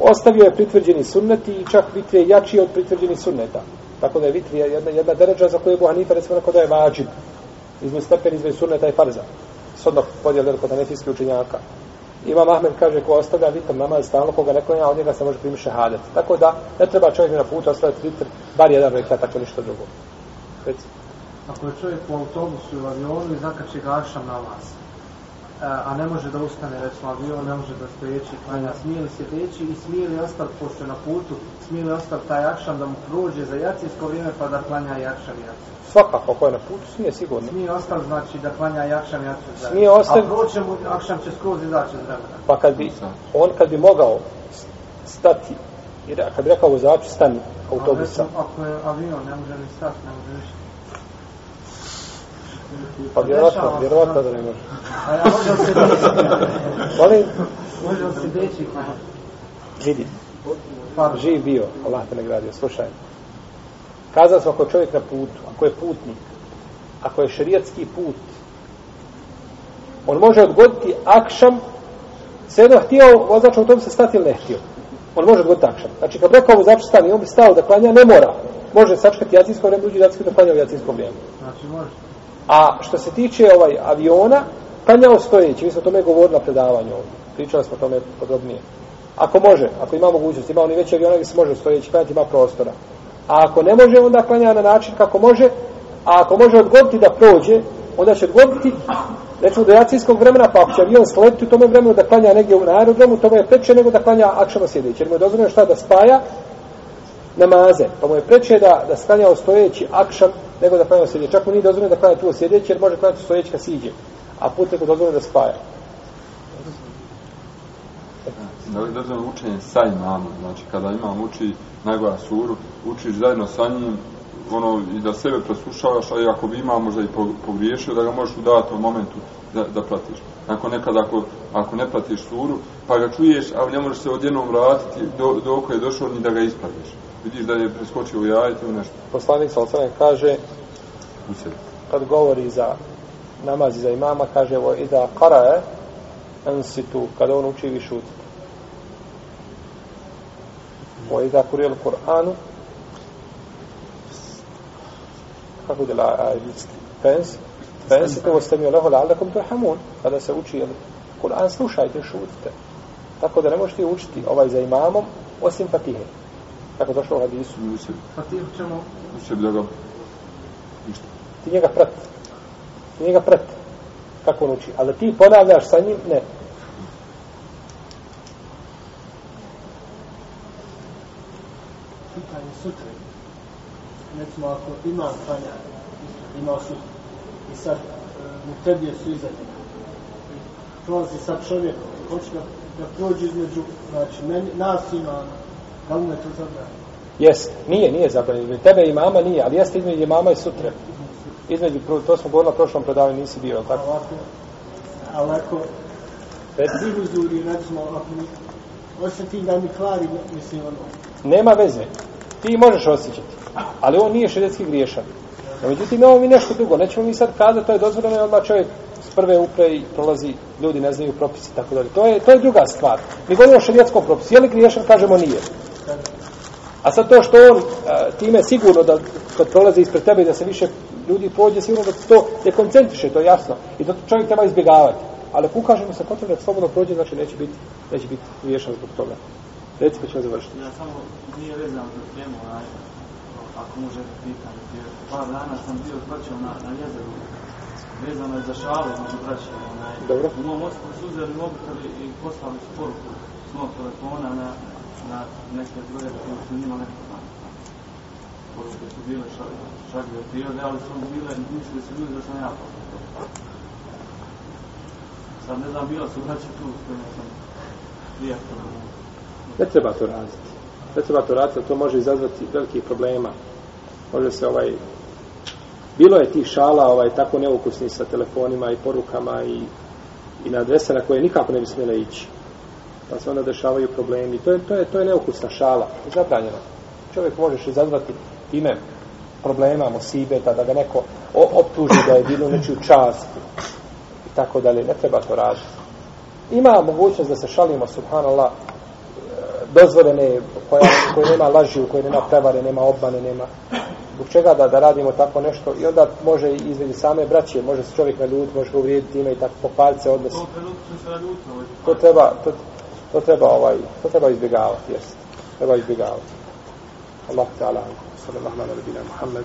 ostavio je pritvrđeni sunnet i čak vitr je jači od pritvrđenih sunneta. Tako da je vitr jedna, jedna deređa za koju je Buhanifa recimo rekao da je vađib. Između stepen, između sunneta i farza. Sodno podijel kod anefijskih učenjaka. Imam Ahmed kaže ko ostavlja vitr namaz stalno, koga ne klanja, od njega se može primiti šehadet. Tako da ne treba čovjek na putu ostaviti vitr, bar jedan rekat, tako ništa drugo. Reci. Ako je čovjek u autobusu ili avionu i zakači gaša na vas, a ne može da ustane, recimo avion, ne može da steći, klanja, smije li se teći i smije li ostati, pošto na putu, smije li ostati taj akšam da mu prođe za jacijsko vrijeme pa da klanja jakšam jacijsko. Svakako, ako je na putu, smije sigurno. Smije ostati, znači da klanja jakšam jacijsko. Smije ostati... A proće mu, akšam će skroz izaći iz vremena. Pa kad bi, on kad bi mogao stati, kad bi rekao vozaču, stani autobusa. Ako je avion, ne može ni stati, ne može ništa. Pa vjerovatno, vjerovatno da ne može. A ja može li se deći? Molim, Može li se deći? vidi, živ bio, Allah te nagradio, slušaj. Kazali smo ako je čovjek na putu, ako je putnik, ako je šerijatski put, on može odgoditi akšam, svejedno htio vozač u se stati ili ne htio. On može odgoditi akšam. Znači, kad rekao vozač stani, on bi stao da klanja, ne mora. Može sačekati jacinsko vrijeme, uđi jacinsko da klanja u jacinsko vrijeme. znači može. A što se tiče ovaj aviona, klanjao stojeći, mi smo o tome govorili na predavanju ovdje. Pričali smo o tome podrobnije. Ako može, ako ima mogućnost, ima oni veći aviona gdje se može stojeći klanjati, ima prostora. A ako ne može, onda klanja na način kako može, a ako može odgoditi da prođe, onda će odgoditi recimo do jacijskog vremena, pa ako će avion sletiti u tome vremenu da klanja negdje u aerodromu, to mu je preče nego da klanja akšama sjedeći. Jer mu je dozvoljeno šta da spaja namaze. Pa mu je preče da, da sklanja stojeći akšan nego da klanja sjedeći. Čak mu nije dozvoljeno da klanja tu sjedeći jer može klanjati stojeći kad siđe. A put nego dozvoljeno da spaja. Da li dozvoljeno učenje sa imamom, znači kada imam uči najgora suru, učiš zajedno sa njim, ono, i da sebe preslušavaš, a i ako bi imao možda i pogriješio, da ga možeš u datom momentu da, da pratiš. Ako nekad, ako, ako ne pratiš suru, pa ga čuješ, ali ne možeš se odjednom vratiti do, do oko je došao ni da ga ispraviš. Vidiš da je preskočio u jajete u nešto. Poslanik sa osvrame kaže, kad govori za namaz i za imama, kaže evo i da karae ansitu, kada on uči vi šutite. Wa idha kurija Kur'anu kako je la fens fens to ostami leho la'allakum turhamun kada se uči jel, Kur'an slušajte šutite tako da ne možete učiti ovaj za imamom osim Fatihe kako došlo u hadisu U sebi. Pa ti ćemo, U sebi da ga... Ništa. ti njega prati ti njega prati kako on uči ali ti ponavljaš sa njim ne pitanje sutre. Recimo, ako ima klanja, ima sutra, i sad e, mu tebije su iza njega. Prolazi sad čovjek, hoće da, da prođe između, znači, meni, nas ima, da li mu je to zabranjeno? Jest, nije, nije zabranjeno. Između tebe i mama nije, ali jeste između mama i sutre. Između, to smo govorili na prošlom predavanju, nisi bio, jel A tako? Ovako, ali ako Reci. divuzuri, recimo, ako mi osjetim da mi kvari, mislim, ono, Nema veze. Ti možeš osjećati. Ali on nije šeretski griješan. No, međutim, imamo mi nešto drugo. Nećemo mi sad kazati, to je dozvoljeno i odmah čovjek s prve upre i prolazi, ljudi ne znaju propisi tako dalje. To je, to je druga stvar. Mi govorimo o šerijetskom propisu. Je li griješan? Kažemo nije. A sad to što on a, time sigurno da kad prolazi ispred tebe da se više ljudi prođe, sigurno da to ne koncentriše, to je jasno. I to čovjek treba izbjegavati. Ali ako ukažemo se potrebno da slobodno prođe, znači neće biti, neće biti griješan zbog toga. Reci pa ćemo završiti. Ja samo nije vezano za temu, onaj, ako može pitanje. Jer par dana sam bio s braćom na, na jezeru, vezano je za šalu među braćom. Onaj. Dobro. U mom ostavu su uzeli mobitel i- i poslali su poruku s mog telefona na, na neke broje koje su njima nepoznate. Poruke su bile ša- šagljive prirode, ali su bile, mislili su ljudi da sam ja poslao. Sad ne znam, bila su braće tu s kojima sam prijatelj. Ne treba to raditi. Ne treba to raditi, to može izazvati velikih problema. Može se ovaj... Bilo je tih šala ovaj, tako neukusni sa telefonima i porukama i, i na adrese na koje nikako ne bi smjela ići. Pa se onda dešavaju problemi. To je, to je, to je neukusna šala. Zabranjeno. Čovjek možeš izazvati time problema, musibeta, da ga neko optuži da je bilo nečiju čast i tako dalje. Ne treba to raditi. Ima mogućnost da se šalimo, subhanallah, dozvoljene, koja, koje nema laži, u kojoj nema prevare, nema obmane, nema zbog čega da, da radimo tako nešto i onda može između same braće, može se čovjek naljutiti, može ga uvrijediti time i tako pokvariti se odnos. U tom trenutku sam se naljutio. ovaj, To treba, to, to treba ovaj, to treba izbjegavati, jest. Treba izbjegavati. Allah ta'ala, sallallahu ala nabina Muhammed,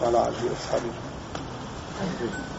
wa ala alihi wa sahbihi.